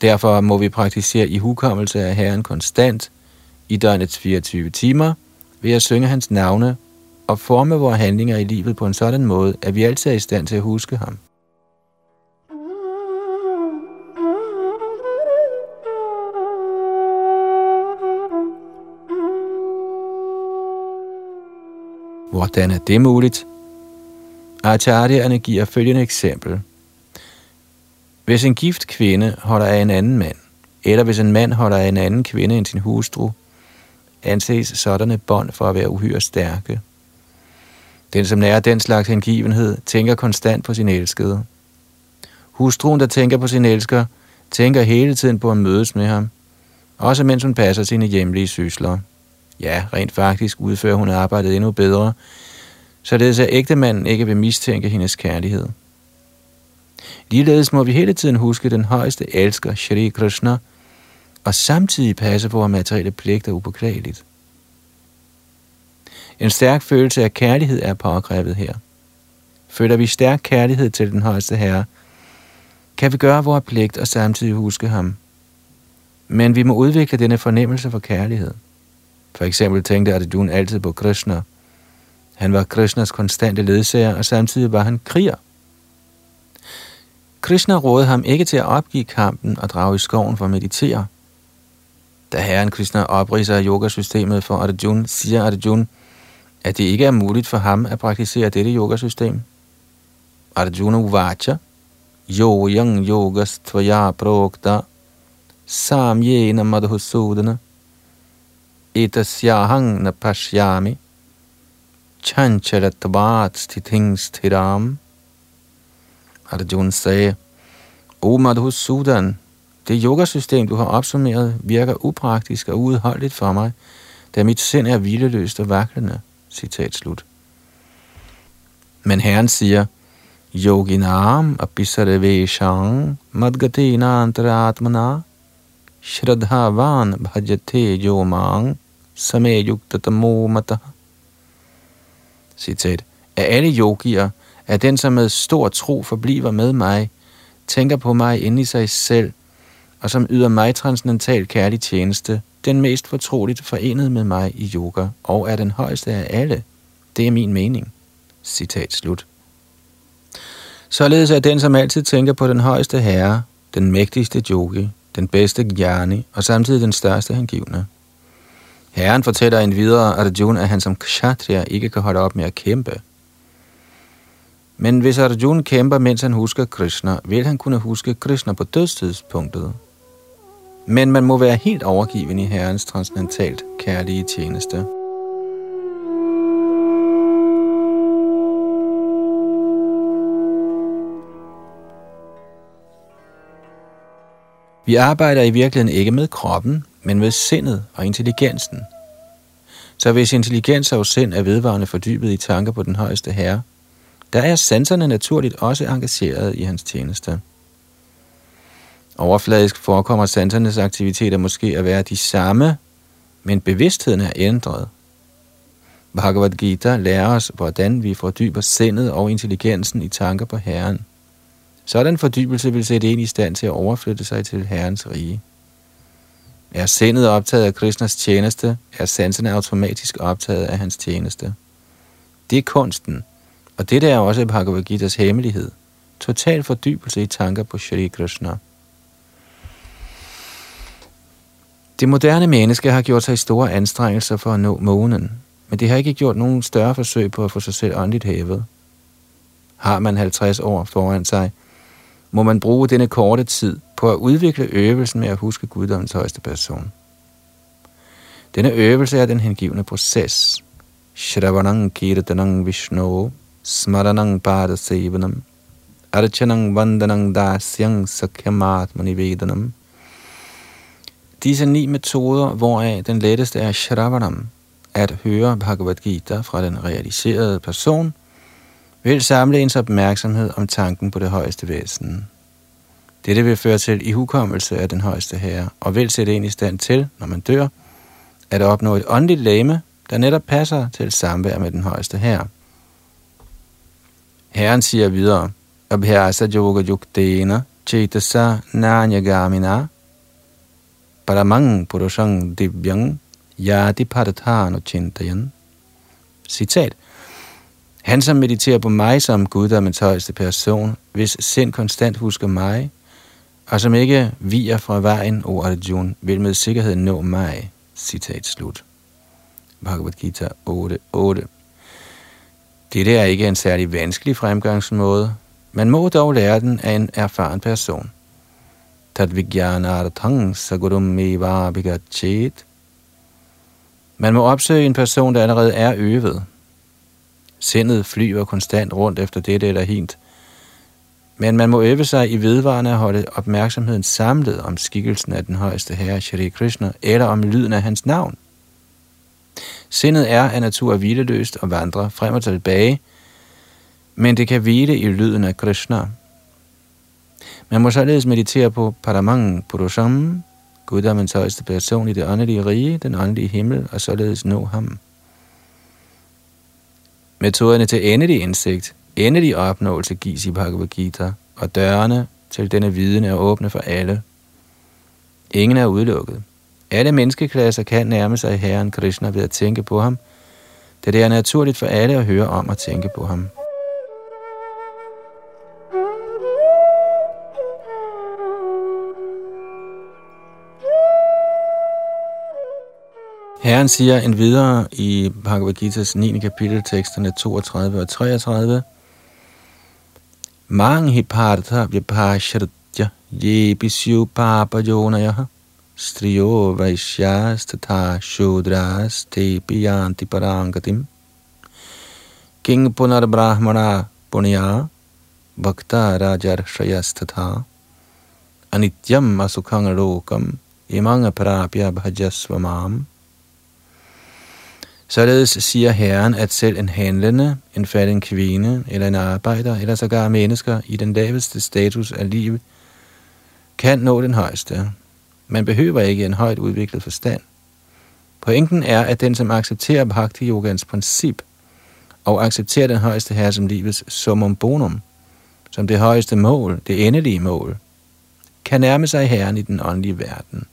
Derfor må vi praktisere i hukommelse af Herren konstant i døgnets 24 timer ved at synge hans navne og forme vores handlinger i livet på en sådan måde, at vi altid er i stand til at huske ham. Hvordan er det muligt? Acharya'erne giver følgende eksempel. Hvis en gift kvinde holder af en anden mand, eller hvis en mand holder af en anden kvinde end sin hustru, anses sådanne bånd for at være uhyre stærke. Den, som nærer den slags hengivenhed, tænker konstant på sin elskede. Hustruen, der tænker på sin elsker, tænker hele tiden på at mødes med ham, også mens hun passer sine hjemlige sysler. Ja, rent faktisk udfører hun arbejdet endnu bedre, således at ægtemanden ikke vil mistænke hendes kærlighed. Ligeledes må vi hele tiden huske den højeste elsker, Shri Krishna, og samtidig passe på, at materielle pligter upåklageligt. En stærk følelse af kærlighed er påkrævet her. Føler vi stærk kærlighed til den højeste herre, kan vi gøre vores pligt og samtidig huske ham. Men vi må udvikle denne fornemmelse for kærlighed. For eksempel tænkte Arjuna altid på Krishna. Han var Krishnas konstante ledsager, og samtidig var han kriger. Krishna rådede ham ikke til at opgive kampen og drage i skoven for at meditere. Da herren Krishna opriser yogasystemet for Arjuna, siger Arjuna, at det ikke er muligt for ham at praktisere dette yogasystem. Arjuna Uvacha, Yo Yang Yogas Tvaya Prokta, Samyena Madhusudana, Etasyahang na pashyami, chancharatvat stithing sthiram. Arjuna sagde, O Madhusudan, det yogasystem, du har opsummeret, virker upraktisk og uudholdeligt for mig, da mit sind er hvileløst og vaklende. Citat slut. Men Herren siger, Yoginam abhisarveshang madgatina antaratmana shradhavan bhajate yomang sameyuktatamo mata. Citat. Af alle yogier er den, som med stor tro forbliver med mig, tænker på mig inde i sig selv, og som yder mig transcendental kærlig tjeneste, den mest fortroligt forenet med mig i yoga, og er den højeste af alle. Det er min mening. Citat slut. Således er den, som altid tænker på den højeste herre, den mægtigste yogi, den bedste jnani og samtidig den største hengivne. Herren fortæller en videre Arjuna, at han som kshatriya ikke kan holde op med at kæmpe. Men hvis Arjuna kæmper, mens han husker Krishna, vil han kunne huske Krishna på dødstidspunktet. Men man må være helt overgiven i Herrens transcendentalt kærlige tjeneste. Vi arbejder i virkeligheden ikke med kroppen, men med sindet og intelligensen. Så hvis intelligens og sind er vedvarende fordybet i tanker på den højeste herre, der er sanserne naturligt også engageret i hans tjeneste. Overfladisk forekommer sansernes aktiviteter måske at være de samme, men bevidstheden er ændret. Bhagavad Gita lærer os, hvordan vi fordyber sindet og intelligensen i tanker på Herren. Sådan fordybelse vil sætte en i stand til at overflytte sig til Herrens rige. Er sindet optaget af Krishnas tjeneste, er sanserne automatisk optaget af hans tjeneste. Det er kunsten, og det er også Bhagavad Gita's hemmelighed. Total fordybelse i tanker på Shri Krishna. Det moderne menneske har gjort sig store anstrengelser for at nå månen, men det har ikke gjort nogen større forsøg på at få sig selv åndeligt hævet. Har man 50 år foran sig, må man bruge denne korte tid på at udvikle øvelsen med at huske guddommens højeste person. Denne øvelse er den hengivne proces. Shravanang kirtanang vishnu, smaranang pada sevanam, archanang vandanang dasyang sakyamatmani vedanam, Disse ni metoder, hvoraf den letteste er Shravanam, at høre Bhagavad Gita fra den realiserede person, vil samle ens opmærksomhed om tanken på det højeste væsen. Dette vil føre til ihukommelse af den højeste herre, og vil sætte en i stand til, når man dør, at opnå et åndeligt lame, der netop passer til samvær med den højeste herre. Herren siger videre, Abhyasa yoga yuktena chetasa nanyagamina, paramang purushang divyang yadi padatano chintayan. Citat. Han, som mediterer på mig som guddommens højeste person, hvis sind konstant husker mig, og som ikke viger fra vejen, o Arjun, vil med sikkerhed nå mig. Citat slut. Bhagavad Gita 8.8 Dette er ikke en særlig vanskelig fremgangsmåde. Man må dog lære den af en erfaren person. Tadvigyanarthang sagurum evabhigachet. Man må opsøge en person, der allerede er øvet. Sindet flyver konstant rundt efter dette eller hint. Men man må øve sig i vedvarende at holde opmærksomheden samlet om skikkelsen af den højeste herre, Shri Krishna, eller om lyden af hans navn. Sindet er af natur hvileløst og vandrer frem og tilbage, men det kan hvile i lyden af Krishna. Man må således meditere på Paramang Purusham, guddommens højeste person i det åndelige rige, den åndelige himmel, og således nå ham. Metoderne til endelig indsigt, endelig opnåelse gives i Bhagavad Gita, og dørene til denne viden er åbne for alle. Ingen er udelukket. Alle menneskeklasser kan nærme sig Herren Krishna ved at tænke på ham, da det er naturligt for alle at høre om og tænke på ham. Herren siger en videre i Bhagavad Gita's 9. kapitel, teksterne 32 og 33, Manghi partha vipashritya ye papajonayaha striyo vaishyas tatha shudras te piyanti parangatim king punar brahmana punya bhakta rajar shayas tata anityam asukhang lokam imang prapya bhajasvamam Således siger Herren, at selv en handlende, en fattig kvinde eller en arbejder, eller sågar mennesker i den laveste status af livet, kan nå den højeste. Man behøver ikke en højt udviklet forstand. Pointen er, at den, som accepterer bhakti-yogans princip, og accepterer den højeste herre som livets summum bonum, som det højeste mål, det endelige mål, kan nærme sig Herren i den åndelige verden.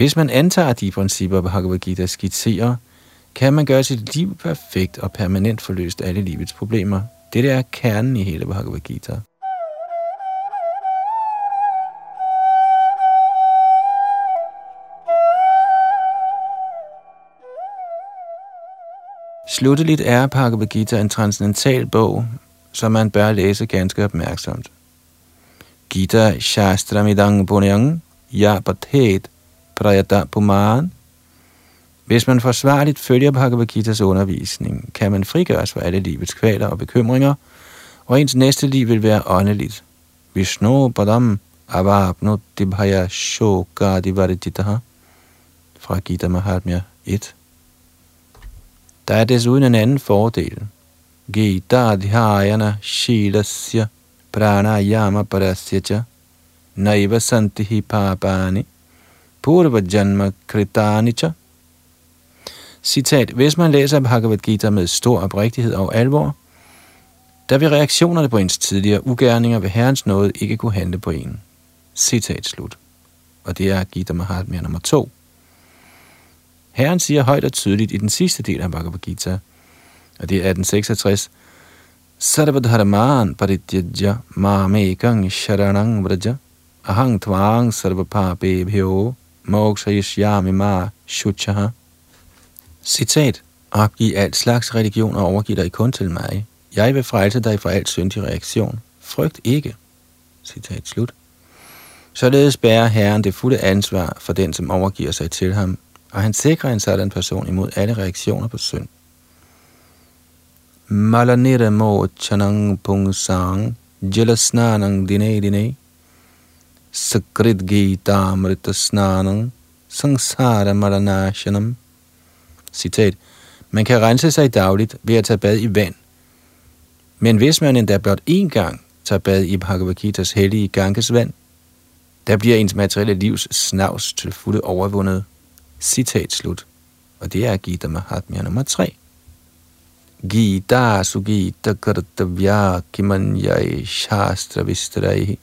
Hvis man antager de principper, Bhagavad Gita skitserer, kan man gøre sit liv perfekt og permanent forløst alle livets problemer. Det er kernen i hele Bhagavad Gita. Slutteligt er Bhagavad Gita en transcendental bog, som man bør læse ganske opmærksomt. Gita Shastramidang Punyang Yabathet Prayata Puman. Hvis man forsvarligt følger Bhagavad Gita's undervisning, kan man frigøres fra alle livets kvaler og bekymringer, og ens næste liv vil være åndeligt. Vishnu Padam Avapnu Dibhaya Shoka Divarititaha fra Gita Mahatmya 1. Der er desuden en anden fordel. Gita Adhyayana Shilasya Pranayama Parasyacha Naiva Santihi Papani Purva Janma Kritanicha. Citat, hvis man læser Bhagavad Gita med stor oprigtighed og alvor, der vil reaktionerne på ens tidligere ugerninger ved Herrens nåde ikke kunne handle på en. Citat slut. Og det er Gita Mahatmya nummer 2. Herren siger højt og tydeligt i den sidste del af Bhagavad Gita, og det er 1866, Sarvadharman parityajya mamekang sharanang vraja ahang tvang sarvapapebhyo mokshayishyami ma shuchaha. Citat. Opgiv alt slags religion og overgiv dig kun til mig. Jeg vil frelse dig fra alt syndig reaktion. Frygt ikke. Citat slut. Således bærer Herren det fulde ansvar for den, som overgiver sig til ham, og han sikrer en sådan person imod alle reaktioner på synd. Malanira mo chanang pung sang, jelasnanang dine dine, sakrit gita amrita Snanam sangsara maranashanam. Citat. Man kan rense sig dagligt ved at tage bad i vand. Men hvis man endda blot én gang tager bad i Bhagavad Gita's hellige Ganges vand, der bliver ens materielle livs snavs til fulde overvundet. Citat slut. Og det er Gita Mahatmya nummer 3. Gita Sugita Kartavya Kimanyai Shastra vistrai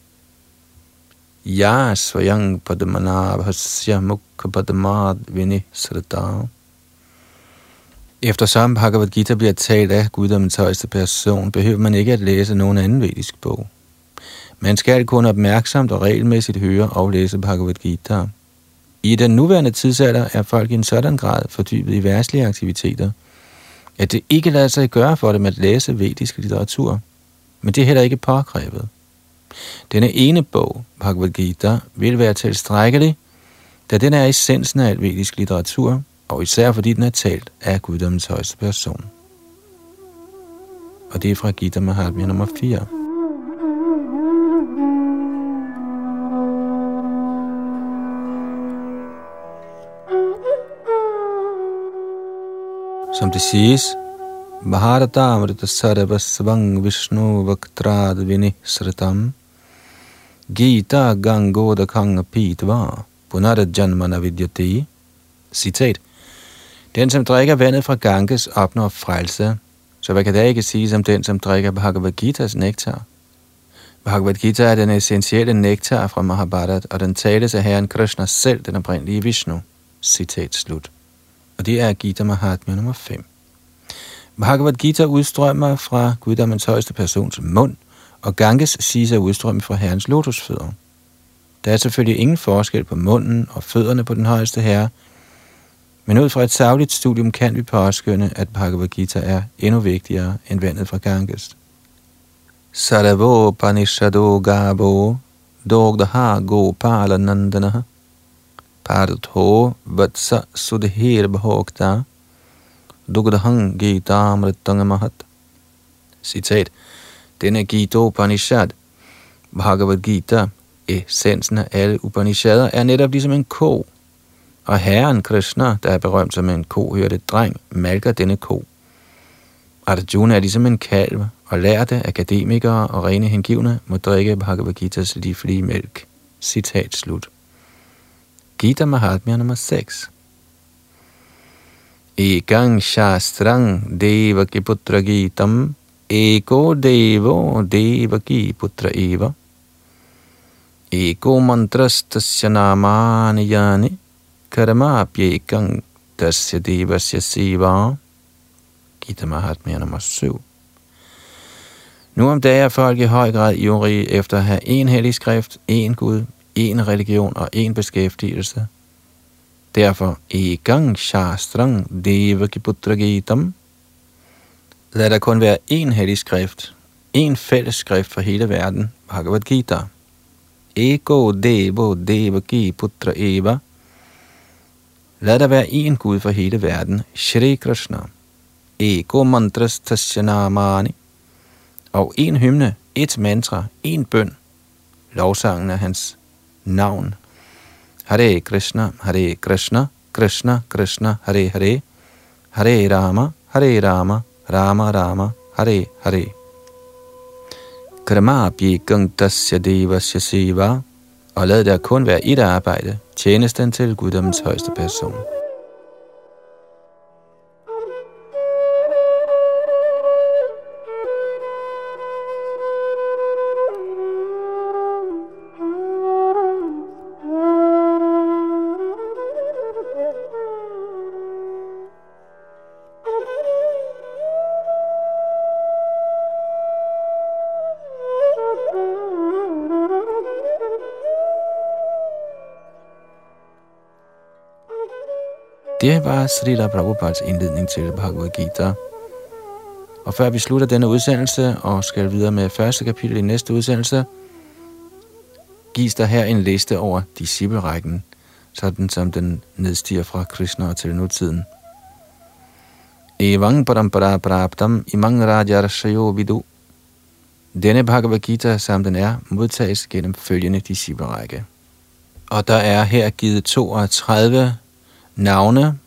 Ya Svayang Padmanabhasya Mukha Padmad Vinisrata Eftersom Bhagavad Gita bliver talt af guddommens højeste person, behøver man ikke at læse nogen anden vedisk bog. Man skal kun opmærksomt og regelmæssigt høre og læse Bhagavad Gita. I den nuværende tidsalder er folk i en sådan grad fordybet i værtslige aktiviteter, at det ikke lader sig gøre for dem at læse vedisk litteratur. Men det er heller ikke påkrævet. Denne ene bog, Bhagavad Gita, vil være tilstrækkelig, da den er essensen af alvedisk litteratur, og især fordi den er talt af guddommens højeste person. Og det er fra Gita Mahatmya nummer 4. Som det siges, Bharata Amrita Sarvasvang Vishnu Vaktrad Vinisratam Gita Gangoda Kanga Pitva Punada Janmana Vidyati Citat Den, som drikker vandet fra Ganges, opnår frelse. Så hvad kan der ikke sige om den, som drikker Bhagavad Gita's nektar? Bhagavad Gita er den essentielle nektar fra Mahabharat, og den tales af Herren Krishna selv, den oprindelige Vishnu. Citat slut og det er Gita Mahatmya nummer 5. Bhagavad Gita udstrømmer fra guddommens højeste persons mund, og Ganges siges at udstrømme fra herrens lotusfødder. Der er selvfølgelig ingen forskel på munden og fødderne på den højeste herre, men ud fra et savligt studium kan vi påskynde, at Bhagavad Gita er endnu vigtigere end vandet fra Ganges. Saravo Panishado Gabo Dogdaha Gopalanandanaha Pardho Vatsa Sudhir Bhokta Dugdhang Gita Mahat. Citat. Denne Gita Upanishad, Bhagavad Gita, essensen af alle Upanishader, er netop ligesom en ko. Og herren Krishna, der er berømt som en ko, dreng, malker denne ko. Arjuna er ligesom en kalv, og lærte akademikere og rene hengivne må drikke Bhagavad Gitas livlige mælk. Citat slut. Gita Mahatmya nummer 6. Ekang Shastrang Devaki Putra Gitam Eko Devo Devaki Putra Eva Eko Mantrastasya Namani Yani Karamapyekang Tasya Devasya Siva Gita Mahatmya nummer 7. Nu om dagen er folk i høj grad ivrige efter at have en hellig skrift, en Gud, en religion og en beskæftigelse. Derfor, i gang shastrang devakiputra gitam, lad der kun være én hellig skrift, én fælles skrift for hele verden, Bhagavad Gita. Ego devo devaki putra eva. Lad der være én Gud for hele verden, Shri Krishna. Ego mantras tasyanamani. Og en hymne, et mantra, en bøn. Lovsangen er hans navn. Hare Krishna, Hare Krishna, Krishna Krishna, Hare Hare, Hare Rama, Hare Rama, Rama Rama, Hare Hare. Kramapi gangtasya devasya seva, og lad der kun være et arbejde, tjenesten til guddommens højeste person. Det var Srila Prabhupads indledning til Bhagavad Gita. Og før vi slutter denne udsendelse og skal videre med første kapitel i næste udsendelse, gives der her en liste over disciplerækken, sådan som den nedstiger fra Krishna til nutiden. Evang parampara praptam imang rajarshayo vidu. Denne Bhagavad Gita, som den er, modtages gennem følgende disciplerække. Og der er her givet 32 navne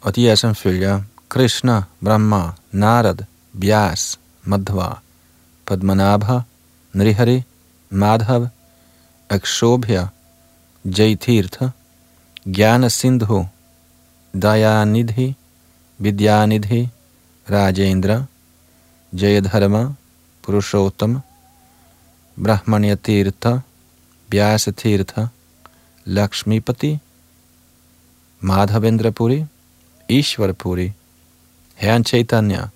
og de er som følger Krishna, Brahma, Narad, Vyas, Madhva, Padmanabha, Nrihari, Madhav, Akshobhya, Jaitirtha, Jnana Sindhu, Dayanidhi, Vidyanidhi, Rajendra, Jayadharma, Purushottam, Brahmanya Tirtha, Vyasa Tirtha, Lakshmipati, Madhavendra Puri, Ishwar Puri, Herren Chaitanya,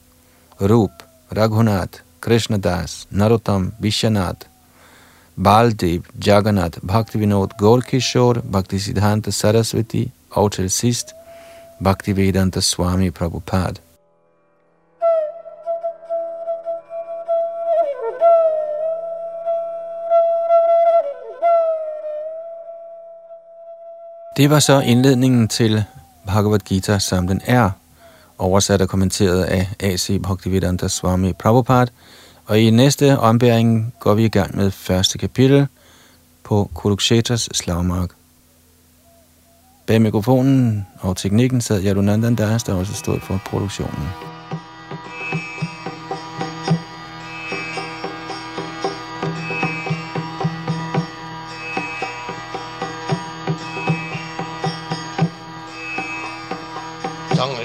Rup, Raghunath, Krishnadas, Narottam, Vishwanath, Baldev, Jagannath, Bhaktivinod, Gaurkishore, Bhaktisiddhanta Saraswati og til sidst Bhaktivedanta Swami Prabhupada. Det var så indledningen til Bhagavad Gita, som den er, oversat og kommenteret af A.C. Bhaktivedanta Swami Prabhupada. Og i næste ombæring går vi i gang med første kapitel på Kurukshetras slagmark. Bag mikrofonen og teknikken sad Yadunandan Das, der også stod for produktionen.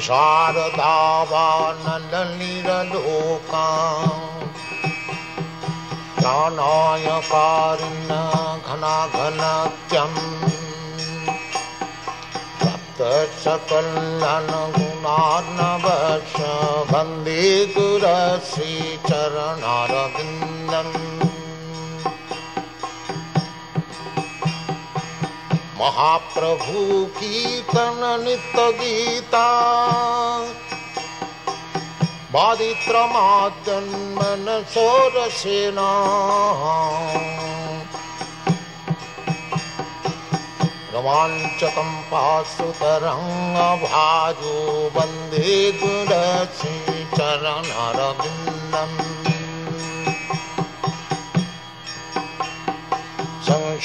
शारदावानलनिरलोकानायकारिण घना वन्दे गुरश्रीचरणारविन्दम् महाप्रभु कीर्तन नित्य गीता। बादित्रमाद्यन्मन सोरसेना। रवाञ्चकं पाश्रुतरङ्गभाजो वंदे गुणसिंचरणरविन्दम्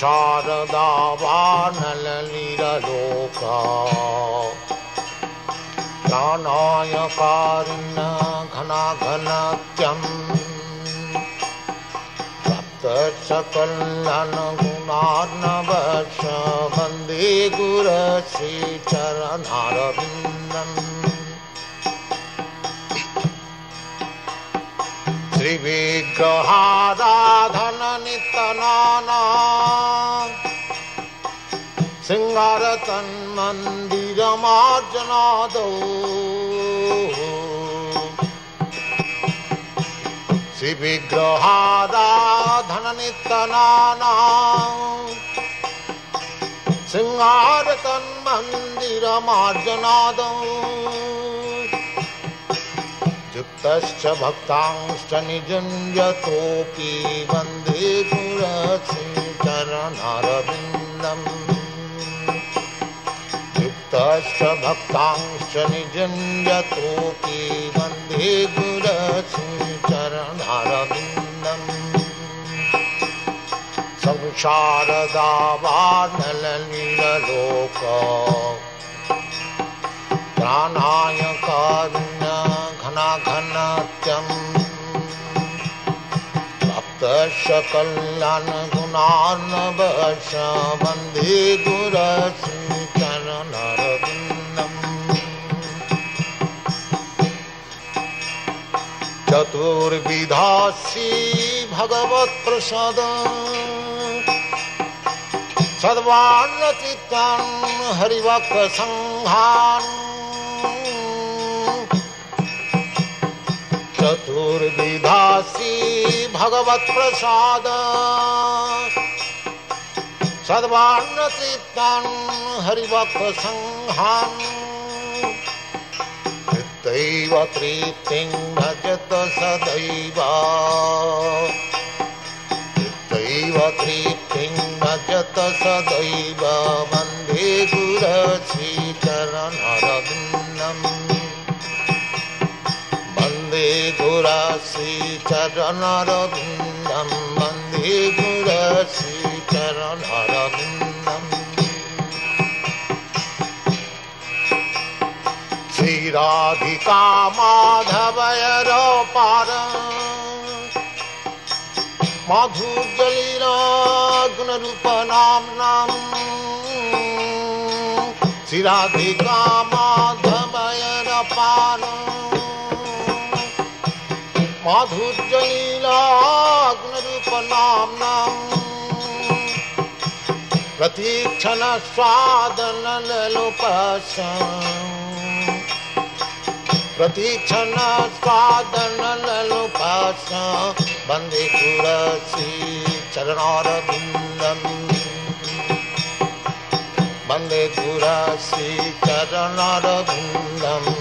शारदा बा नलीर लोकयकारिण घना घनत्यं वन्दे गुरश्रीचरणारविन्दम्। श्रीविग्रहाराधन नितनाना शृङ्गारतन्मन्दिरमार्जनादौ श्रीविग्रहाराधन नितनाना शृङ्गारतन्मन्दिरमार्जनादौ युक्तश्च भक्तांश्च निजुञ्जतोऽपि वंदे पुरश्रीचरणारविन्दम् युक्तश्च भक्तांश्च निजुञ्जतोऽपि वंदे पुरश्रीचरणारविन्दम् संसारदावानलनिरलोक प्राणाय कारुण्य नित्यम् सकल्यानगुणार्णवशाबन्धे गुरसिचरणरविन्दम् चतुर्विधा श्रीभगवत्प्रसाद सर्वान्नचितान् हरिवक्सङ्घान् ी भगवत्प्रसाद सर्वान्न तीप्तान् तृप्तिं भजत सदैव। तैव तृप्तिं भजत सदैव। वन्दे गुरसि गुरश्रीचरणरविन्दं वन्दे गुरश्रीचरणरविन्दम् श्रीराधिका माधवयर पार माधुर्यलीला गुणरूप नाम नाम श्रीराधिका माधवयर माधुर्यलीला गुणरूप नाम नाम प्रतीक्षण स्वादन लोपस प्रतीक्षण स्वादन लोपस वन्दे तुलसी चरणारविन्दम् वन्दे तुलसी चरणारविन्दं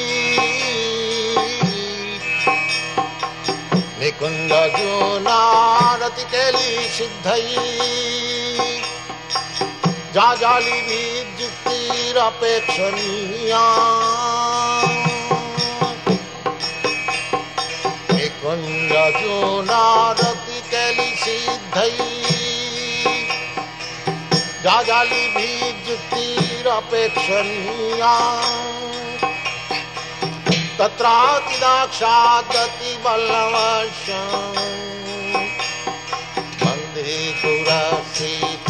निकुञ्जजूनारतिकली सिद्धै जाजाली विद्युक्तिरपेक्षणीया निकुञ्जजूनारतिकली सिद्धै जाजाली विद्युक्तिरपेक्षणीया तत्रातिदाक्षादति तत्रातिदाक्षादति वल्लवशन्धे दुरक्षित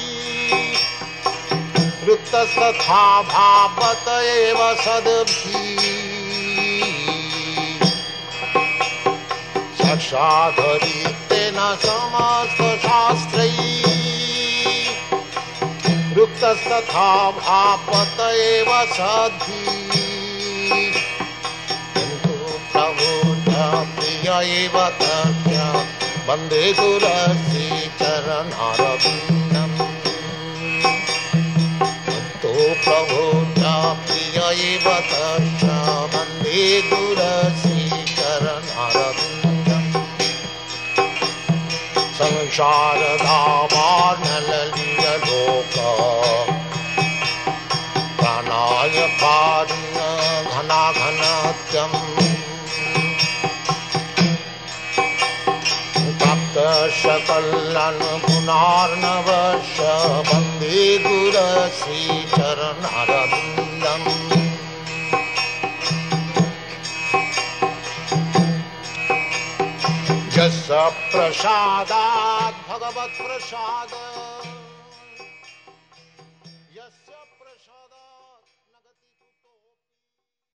एव सद्भिधरी तेन समस्तशास्त्रै रुक्तस्तथा भापत एव सद्भिः किन्तु प्रभो न प्रिय एव तभ्य वन्दे गुरसि श्रीचरनारभ प्रभुता प्रिय एव तथा वंदे गुरशीकरणारविन्दम् संसारधामार्णललियलोक घनाय पारुण घनाघनात्यम् सकल्लन् पुनार्णवश वंदे गुरश्री गुरश्रीचरणरविन्दम् यस्य प्रसादात् भगवत्प्रसाद